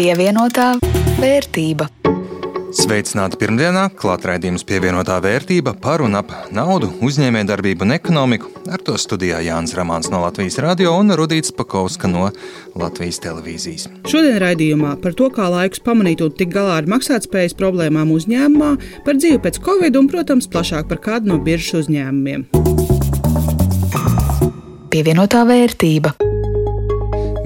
Pievienotā vērtība. Sveicināti pirmdienā, klāt raidījums pievienotā vērtība par un ap naudu, uzņēmējdarbību un ekonomiku. Ar to studijā Jānis Ramāns no Latvijas radio un Rudīts Pakovska no Latvijas televīzijas. Šodien raidījumā par to, kā laikus pamanīt un tikt galā ar maksātspējas problēmām uzņēmumā, par dzīvi pēc covid un, protams, plašāk par kādu no biržas uzņēmumiem. Pievienotā vērtība.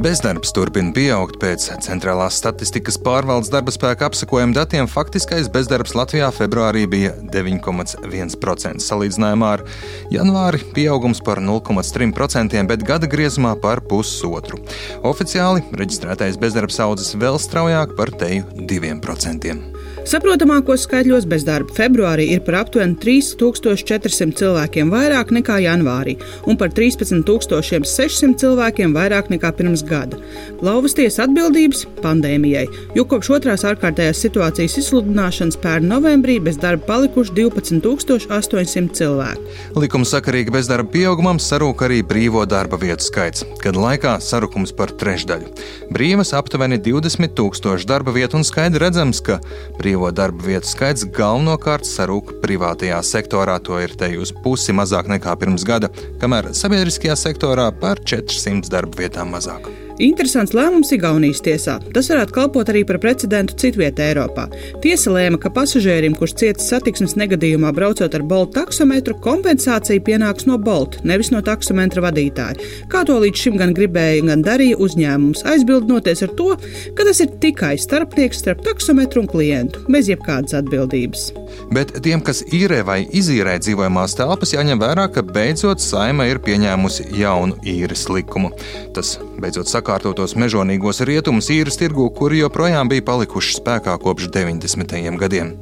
Bezdarbs turpina pieaugt pēc centrālās statistikas pārvaldes darba spēka apsakojuma datiem. Faktiskais bezdarbs Latvijā februārī bija 9,1%. Salīdzinājumā ar janvāri pieaugums par 0,3%, bet gada griezumā par pusotru. Oficiāli reģistrētais bezdarbs audzis vēl straujāk par teju 2%. Saprotamākos skaitļos bezdarba februārī ir par aptuveni 3400 cilvēkiem vairāk nekā janvārī un par 13600 cilvēkiem vairāk nekā pirms gada. Lauvas tiesa atbildības pandēmijai, jo kopš otrās ārkārtējās situācijas izsludināšanas pērn novembrī bez darba palikuši 12800 cilvēku. Likuma sakarīgi bezdarba pieaugumam sarūk arī brīvo darba vietu skaits, kad laikā sarukums par trešdaļu. Brīvas aptuveni 20 tūkstoši darba vietu un skaidri redzams, ka brīvā brīvo darba vietu skaits galvenokārt sarūk privātajā sektorā, to ir te uz pusi mazāk nekā pirms gada, kamēr sabiedriskajā sektorā par 400 darba vietām mazāk. Interesants lēmums Igaunijas tiesā. Tas varētu kalpot arī par precedentu citvietā Eiropā. Tiesa lēma, ka pasažierim, kurš cietis satiksmes negadījumā braucot ar Bolt taksometru, kompensācija pienāks no Bolt, nevis no taksometra vadītāja. Kā to līdz šim gan gribēja, gan darīja uzņēmums, aizbildnoties ar to, ka tas ir tikai starpnieks starp taksometru un klientu, bez jebkādas atbildības. Bet tiem, kas īrē vai izīrē dzīvojamās telpas, jāņem vērā, ka beidzot saima ir pieņēmusi jaunu īres likumu. Tas beidzot sakārtotos mežonīgos rietumus īres tirgu, kuri joprojām bija palikuši spēkā kopš 90. gadiem.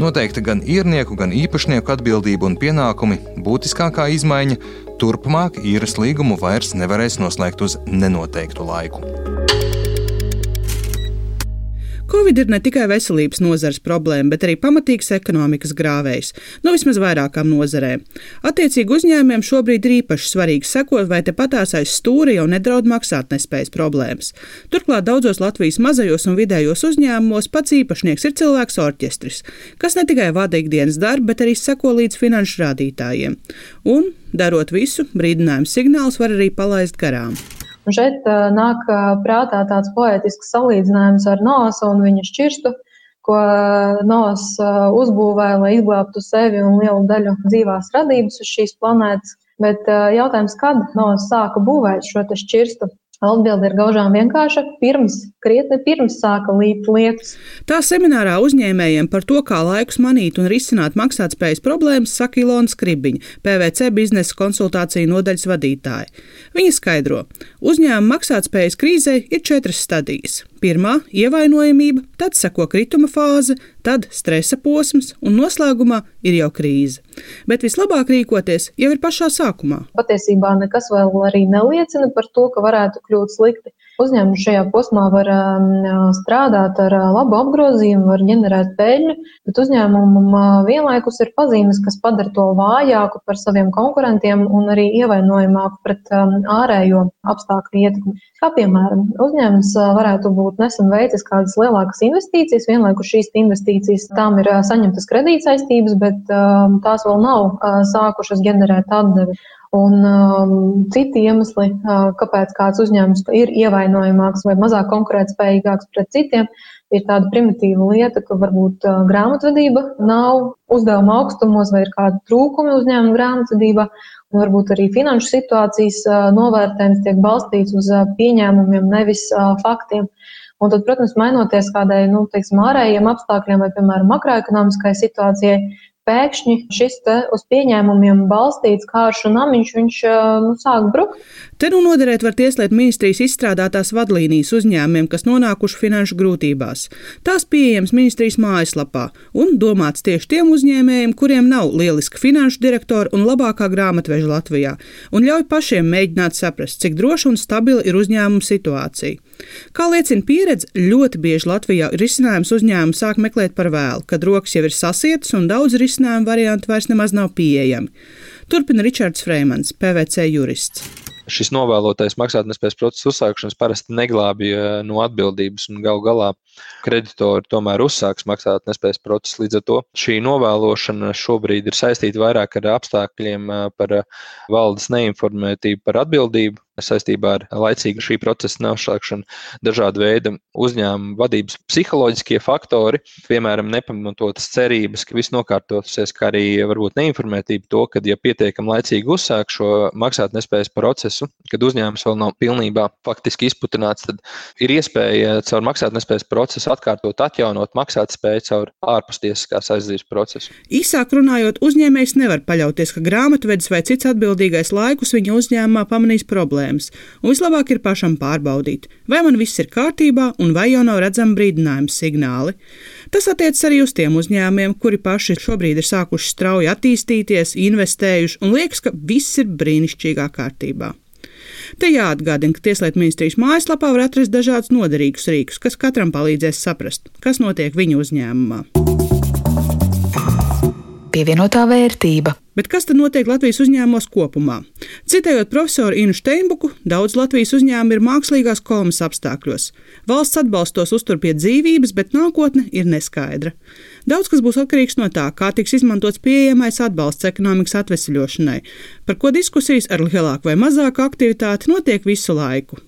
Noteikti gan īrnieku, gan īpašnieku atbildība un pienākumi būtiskākā izmaiņa - turpmāk īres līgumu vairs nevarēs noslēgt uz nenoteiktu laiku. Covid ir ne tikai veselības nozares problēma, bet arī pamatīgs ekonomikas grāvējs, nu vismaz vairākām nozarēm. Attiecīgi uzņēmumiem šobrīd ir īpaši svarīgi sekot, vai tepatās aiz stūra jau nedraud maksātnespējas problēmas. Turklāt daudzos Latvijas mazajos un vidējos uzņēmumos pats īpašnieks ir cilvēks orķestris, kas ne tikai vada ikdienas darbu, bet arī seko līdz finanšu rādītājiem. Un, darot visu, brīdinājums signāls var arī palaist garām. Un šeit nāk prātā tāds poetisks salīdzinājums ar nosu un viņa šķirstu, ko uh, uzbūvēja, lai izglābtu sevi un lielu daļu dzīvās radības uz šīs planētas. Bet jautājums, kad nos sāka būvēt šo šķirstu? Atbilde ir gaužām vienkārša. Pirms, krietni pirms sāka līt lietas. Tā seminārā uzņēmējiem par to, kā laikus manīt un risināt maksātspējas problēmas, saka Ilona Skribiņa, PVC biznesa konsultāciju nodaļas vadītāja. Viņa skaidro, uzņēmuma maksātspējas krīzē ir četras stadijas. Pirmā - ievainojamība, tad seko krituma fāze, tad stresa posms un noslēgumā ir jau krīze. Bet vislabāk rīkoties jau ir pašā sākumā. Patiesībā nekas vēl arī neliecina par to, ka varētu kļūt slikti. Uzņēmums šajā posmā var um, strādāt ar uh, labu apgrozījumu, var ģenerēt peļņu, bet uzņēmumam uh, vienlaikus ir pazīmes, kas padara to vājāku par saviem konkurentiem un arī ievainojamāku pret um, ārējo apstākļu ietekmi. Kā piemēram, uzņēmums uh, varētu būt nesen veicis kādas lielākas investīcijas, vienlaikus šīs investīcijas tām ir saņemtas kredītsaistības, bet um, tās vēl nav sākušas ģenerēt atdevi. Un um, citi iemesli, uh, kāpēc kāds uzņēmums ir ievainojamāks vai mazāk konkurētspējīgāks pret citiem, ir tāda primitīva lieta, ka varbūt uh, grāmatvedība nav uzdevuma augstumos vai ir kādi trūkumi uzņēmuma grāmatvedībā. Un varbūt arī finanšu situācijas uh, novērtējums tiek balstīts uz uh, pieņēmumiem, nevis uh, faktiem. Un tad, protams, mainoties kādai nu, teiksim, ārējiem apstākļiem vai, piemēram, makroekonomiskai situācijai, pēkšņi šis uz pieņēmumiem balstīts kāršu namiņš, viņš nu, sāk brukt. Te nu noderēt var tieslietu ministrijas izstrādātās vadlīnijas uzņēmumiem, kas nonākuši finanšu grūtībās. Tās pieejamas ministrijas mājaslapā un domāts tieši tiem uzņēmējiem, kuriem nav lieliska finanšu direktora un labākā grāmatveža Latvijā, un ļauj pašiem mēģināt saprast, cik droša un stabila ir uzņēmuma situācija. Kā liecina pieredze, ļoti bieži Latvijā risinājums uzņēmumu sāk meklēt par vēlu, kad rokas jau ir sasietas un daudz risinājumu varianti vairs nemaz nav pieejami. Turpina Ričards Freimans, PVC jurists. šis novēlotais maksātnespējas procesa uzsākšanas parasti neglābja no atbildības un gal galā kreditori tomēr uzsāks maksātnespējas procesu. Līdz ar to šī novēlošana šobrīd ir saistīta vairāk ar apstākļiem par valdes neinformētību par atbildību saistībā ar laicīgu šī procesa neuzsākšanu, dažādu veidu uzņēmumu vadības psiholoģiskie faktori, piemēram, nepamatotas cerības, ka viss nokārtosies, kā arī varbūt neinformētība to, ka, ja pietiekami laicīgi uzsāk šo maksātnespējas procesu, kad uzņēmums vēl nav pilnībā faktiski izputināts, tad ir iespēja caur maksātnespējas procesu atkārtot, atjaunot maksātspēju caur ārpustiesiskās aizdevības procesu. Īsāk runājot, uzņēmējs nevar paļauties, ka grāmatvedis vai cits atbildīgais laikus viņa uzņēmumā pamanīs problēmas, un vislabāk ir pašam pārbaudīt, vai man viss ir kārtībā un vai jau nav redzami brīdinājuma signāli. Tas attiecas arī uz tiem uzņēmumiem, kuri paši šobrīd ir sākuši strauji attīstīties, investējuši un liekas, ka viss ir brīnišķīgā kārtībā. Te jāatgādina, ka Tieslietu ministrijas mājaslapā var atrast dažādus noderīgus rīkus, kas katram palīdzēs saprast, kas notiek viņu uzņēmumā. Pievienotā vērtība. Bet kas tad notiek Latvijas uzņēmumos kopumā? Citējot profesoru Inu Steinbuku, daudz Latvijas uzņēmumu ir mākslīgās komas apstākļos. Valsts atbalstos uztur pie dzīvības, bet nākotne ir neskaidra. Daudz kas būs atkarīgs no tā, kā tiks izmantots pieejamais atbalsts ekonomikas atvesļošanai, par ko diskusijas ar lielāku vai mazāku aktivitāti notiek visu laiku.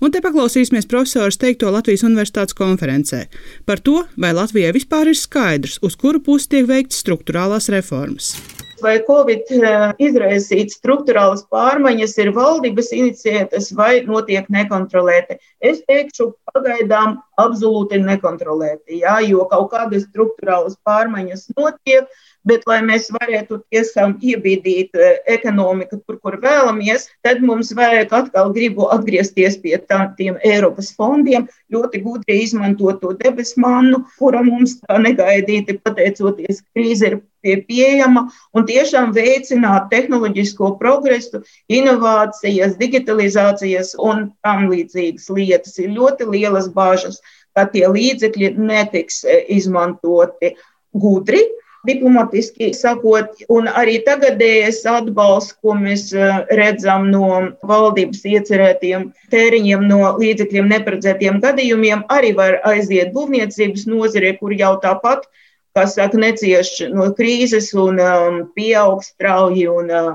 Un te paklausīsimies profesors teikto Latvijas Universitātes konferencē par to, vai Latvijai vispār ir skaidrs, uz kuru pusi tiek veikts struktūrālās reformas vai Covid eh, izraisītas struktūrālas pārmaiņas ir valdības iniciētas vai notiek nekontrolēti. Es teikšu, pagaidām absolūti nekontrolēti, jā, jo kaut kādas struktūrālas pārmaiņas notiek, bet, lai mēs varētu tiešām iebīdīt eh, ekonomiku tur, kur vēlamies, tad mums vajag atkal gribu atgriezties pie tā, tiem Eiropas fondiem, ļoti gudri izmantot to debesu mannu, kura mums tā negaidīti pateicoties krīze ir pie pieejama un tiešām veicināt tehnoloģisko progresu, inovācijas, digitalizācijas un tam līdzīgas lietas. Ir ļoti lielas bāžas, ka tie līdzekļi netiks eh, izmantoti gudri, diplomatiski sakot, un arī tagadējais atbalsts, ko mēs eh, redzam no valdības iecerētiem tēriņiem, no līdzekļiem neparedzētiem gadījumiem, arī var aiziet būvniecības nozarē, kur jau tāpat, kā saka, necieš no krīzes un um, pieaug strauji. Un, uh,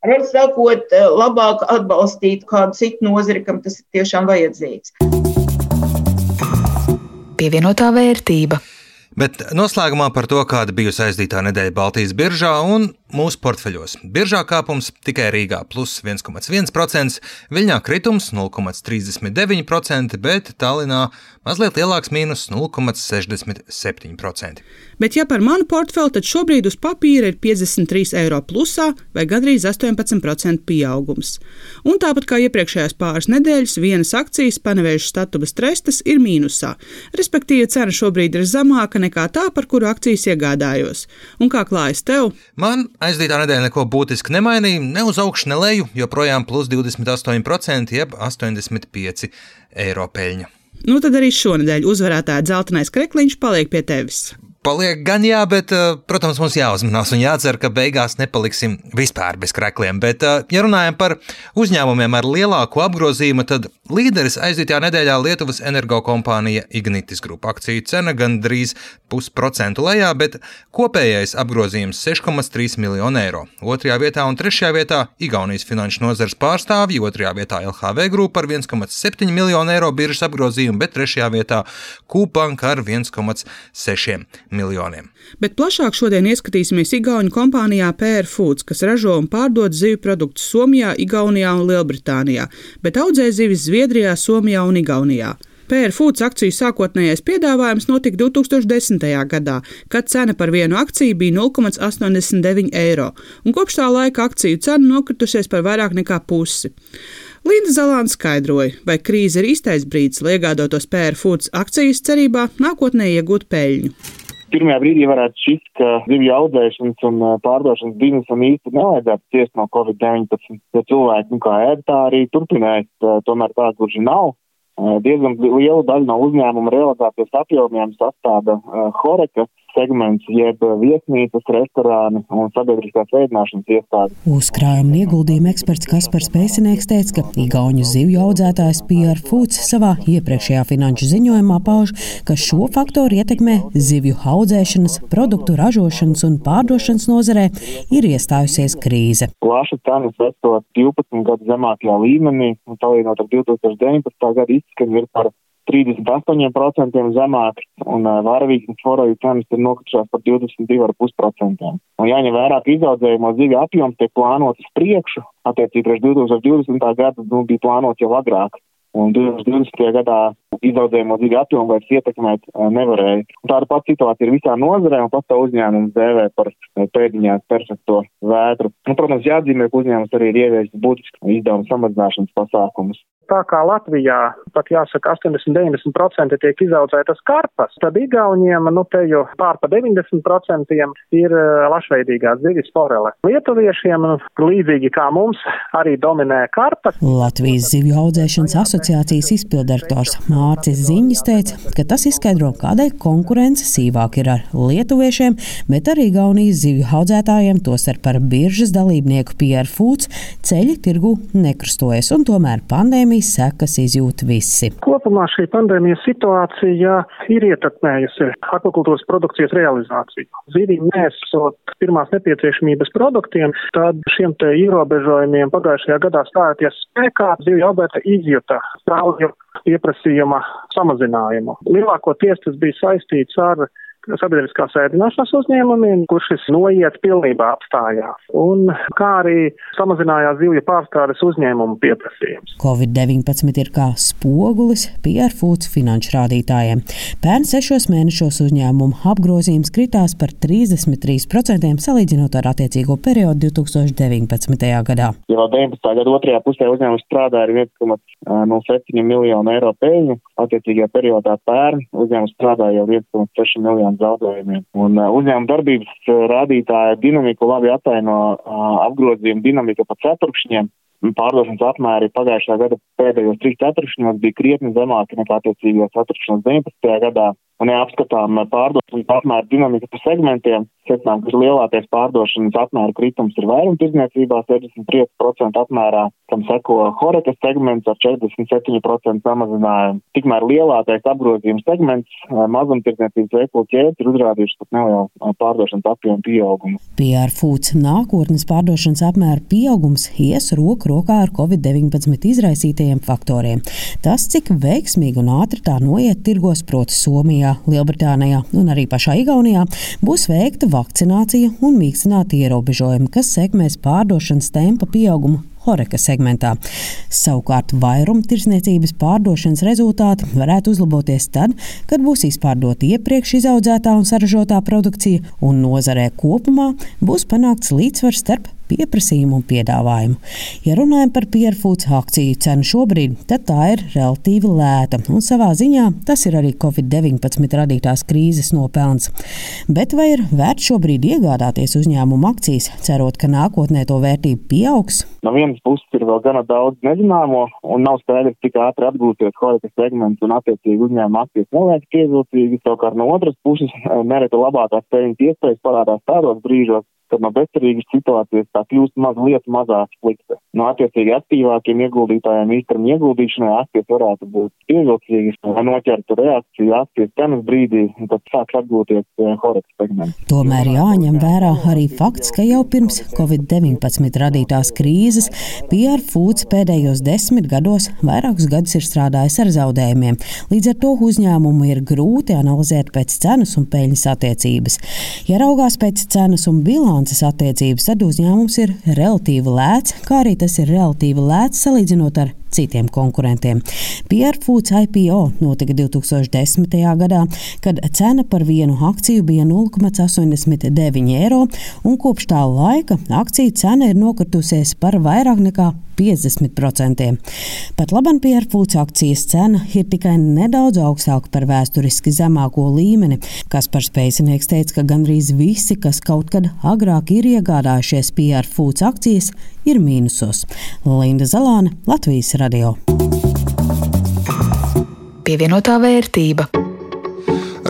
Var sakot, labāk atbalstīt kādu citu nozari, kam tas ir tiešām vajadzīgs. Pievienotā vērtība. Bet noslēgumā par to, kāda bijusi aizdītā nedēļa Baltijas biržā un mūsu portfeļos. Biržā kāpums tikai Rīgā plus 1,1%, Viļņā kritums 0,39%, bet Tallinā mazliet lielāks mīnus 0,67%. Bet, ja par manu portfeli, tad šobrīd uz papīra ir 53 eiro plusā vai gandrīz 18% pieaugums. Un tāpat kā iepriekšējās pāris nedēļas, vienas akcijas panevēžas statubas trestas ir mīnusā, respektīvi cena šobrīd ir zemāka nekā tā, par kuru akcijas iegādājos. Un kā klājas tev? Man aizdītā nedēļa neko būtiski nemainīja, ne uz augšu, ne leju, joprojām plus 28%, jeb 85 eiro peļņa. Nu tad arī šonadēļ uzvarētāja dzeltenais krekliņš paliek pie tevis. Paliek gan jā, bet, eh, protams, mums jāuzmanās un jācer, ka beigās nepaliksim vispār bez krekliem. Bet, eh, ja runājam par uzņēmumiem ar lielāku apgrozījumu, tad līderis aizdītajā nedēļā Lietuvas energokompānija Ignitis Grupa akciju cena gandrīz pusprocentu lejā, bet kopējais apgrozījums 6,3 miljonu eiro. Otrajā vietā un trešajā vietā Igaunijas finanšu nozares pārstāvji, otrajā vietā LHV grupa ar 1,7 miljonu eiro biržas apgrozījumu, bet trešajā vietā Kūpanka ar 1,6 miljoniem. Bet plašāk šodien ieskatīsimies Igaunijas kompānijā PR Foods, kas ražo un pārdod zivju produktus Somijā, Igaunijā un Lielbritānijā, bet audzē zivis Zviedrijā, Somijā un Igaunijā. PR Foods akciju sākotnējais piedāvājums notika 2010. gadā, kad cena par vienu akciju bija 0,89 eiro, un kopš tā laika akciju cena nokritusies par vairāk nekā pusi. Linda Zalāna skaidroja, vai krīze ir īstais brīdis, lai iegādātos PR Foods akcijas cerībā nākotnē iegūt peļņu pirmajā brīdī varētu šķist, ka zivju audzēšanas un pārdošanas biznesam īsti nevajadzētu ciest no Covid-19, jo cilvēki, nu kā ēd, tā arī turpinās, tomēr tā gluži nav. Diezgan lielu daļu no uzņēmuma realizācijas apjomiem sastāda Horeka, segments, jeb viesnīcas, restorāni un sabiedriskās ēdināšanas iestādes. Uzkrājuma ieguldījuma eksperts Kaspars Pēcinieks teica, ka Igauņu zivju audzētājs PR Foods savā iepriekšējā finanšu ziņojumā pauž, ka šo faktoru ietekmē zivju audzēšanas, produktu ražošanas un pārdošanas nozarē ir iestājusies krīze. Plaša cenas esot 12 gadu zemākajā līmenī un salīdzinot ar 2019. gadu izskaņu ir par 38% zemāk, un uh, varavīgas foroju cenas ir nokritušās par 22,5%. Un jāņem vērā, ka izaudzējumu zivju apjoms tiek plānots uz priekšu, attiecīgi priekš 2020. gada nu, bija plānots jau agrāk. Un 2020. gadā izaudzējumu zivju apjomu vairs ietekmēt uh, nevarēja. Un tāda pati situācija ir visā nozarē, un pastāv uzņēmums dēvē par pēdiņās perfekto vētru. Un, protams, jāatzīmē, ka uzņēmums arī ir ieviesis būtisku izdevumu samazināšanas pasākumus tā kā Latvijā, pat jāsaka, 80-90% tiek izaudzētas karpas, tad Igauniem, nu te jau pār pa 90% ir eh, lašveidīgās zivis forele. Lietuviešiem, nu, līdzīgi kā mums, arī dominē karpas. Latvijas zivju audzēšanas asociācijas izpildirektors Mārcis Ziņģis teica, ka tas izskaidro, kādēļ konkurence sīvāk ir ar lietuviešiem, bet arī Gaunijas zivju audzētājiem, tostarp ar biržas dalībnieku PR Foods, ceļi tirgu nekrustojas, un tomēr pandēmija pandēmijas sekas izjūt visi. Kopumā šī pandēmijas situācija ir ietekmējusi akvakultūras produkcijas realizāciju. Zivīm nesot pirmās nepieciešamības produktiem, tad šiem te ierobežojumiem pagājušajā gadā stājoties spēkā, zivju audzēta izjuta strauju pieprasījuma samazinājumu. Lielākoties tas bija saistīts ar sabiedriskās ēdināšanas uzņēmumiem, kur šis noiet pilnībā apstājās, un kā arī samazinājās zivju pārstrādes uzņēmumu pieprasījums. Covid-19 ir kā spogulis Foods finanšu rādītājiem. Pērn sešos mēnešos uzņēmumu apgrozījums kritās par 33% salīdzinot ar attiecīgo periodu 2019. gadā. Jau 19. gada otrajā pusē uzņēmums strādāja ar 1,07 miljonu eiro peļņu, attiecīgajā periodā pērn uzņēmums strādāja jau 1,6 miljonu zaudējumiem. Un uzņēmuma darbības rādītāja dinamiku labi ataino apgrozījuma dinamika pa ceturkšņiem. Pārdošanas apmēri pagājušā gada pēdējos trīs ceturkšņos bija krietni zemāki nekā attiecīgajos ceturkšņos 19. gadā. Un, ja apskatām pārdošanas apmēru dinamiku pa segmentiem, secinām, ka lielākais pārdošanas apmēru kritums ir vairumtirdzniecībā 63% apmērā, kam seko horekas segments ar 47% samazinājumu. Tikmēr lielākais apgrozījums segments mazumtirdzniecības veikalu ķēdes ir uzrādījuši pat nelielu pārdošanas apjomu pieaugumu. PR Foods nākotnes pārdošanas apmēra pieaugums ies roku rokā ar Covid-19 izraisītajiem faktoriem. Tas, cik veiksmīgi un ātri tā noiet tirgos, proti Somijā, Vācijā, Lielbritānijā un arī pašā Igaunijā būs veikta vakcinācija un mīkstināti ierobežojumi, kas sekmēs pārdošanas tempa pieaugumu Horeka segmentā. Savukārt vairumtirdzniecības pārdošanas rezultāti varētu uzlaboties tad, kad būs izpārdota iepriekš izaudzētā un saražotā produkcija, un nozarē kopumā būs panākts līdzsvars starp pieprasījumu un piedāvājumu. Ja runājam par pierfūts akciju cenu šobrīd, tad tā ir relatīvi lēta, un savā ziņā tas ir arī Covid-19 radītās krīzes nopelns. Bet vai ir vērts šobrīd iegādāties uzņēmumu akcijas, cerot, ka nākotnē to vērtība pieaugs? No vienas puses ir vēl gana daudz nezināmo, un nav skaidrs, cik ātri atgūsies horekas segments un attiecīgi uzņēmuma akcijas neliekas pievilcīgi. Savukārt no otras puses nereti labākās peļņas iespējas parādās tādos brīžos, kad no bezcerīgas situācijas tā kļūst mazliet mazāk slikta. No attiecīgi aktīvākiem ieguldītājiem īstenībā ieguldīšanai akcijas varētu būt pievilcīgas, lai noķertu reakciju akcijas cenas brīdī, un tad sāks atgūties eh, horekas segments. Tomēr jāņem vērā arī fakts, ka jau pirms Covid-19 radītās krīzes PR Foods pēdējos desmit gados vairākus gadus ir strādājis ar zaudējumiem. Līdz ar to uzņēmumu ir grūti analizēt pēc cenas un peļņas attiecības. Ja raugās pēc cenas un bilances, bilances attiecības, tad uzņēmums ir relatīvi lēts, kā arī tas ir relatīvi lēts salīdzinot ar citiem konkurentiem. PR Foods IPO notika 2010. gadā, kad cena par vienu akciju bija 0,89 eiro, un kopš tā laika akciju cena ir nokritusies par vairāk nekā 50%. Pat labam Foods akcijas cena ir tikai nedaudz augstāka par vēsturiski zemāko līmeni. Kaspars Pēcinieks teica, ka gandrīz visi, kas kaut kad agrāk ir iegādājušies Foods akcijas, ir mīnusos. Linda Zalāne, Latvijas radio. Pievienotā vērtība.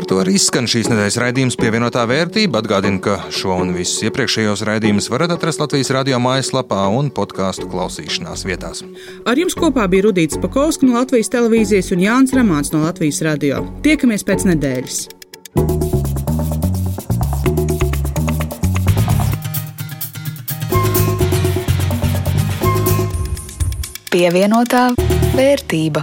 To arī skan šīs nedēļas raidījums pievienotā vērtība. Atgādinu, ka šo un visus iepriekšējos raidījumus varat atrast Latvijas radio mājaslapā un podkāstu klausīšanās vietās. Ar jums kopā bija Rudīts Pakausks no Latvijas televīzijas un Jānis Ramāns no Latvijas radio. Tiekamies pēc nedēļas! Pievienotā vērtība.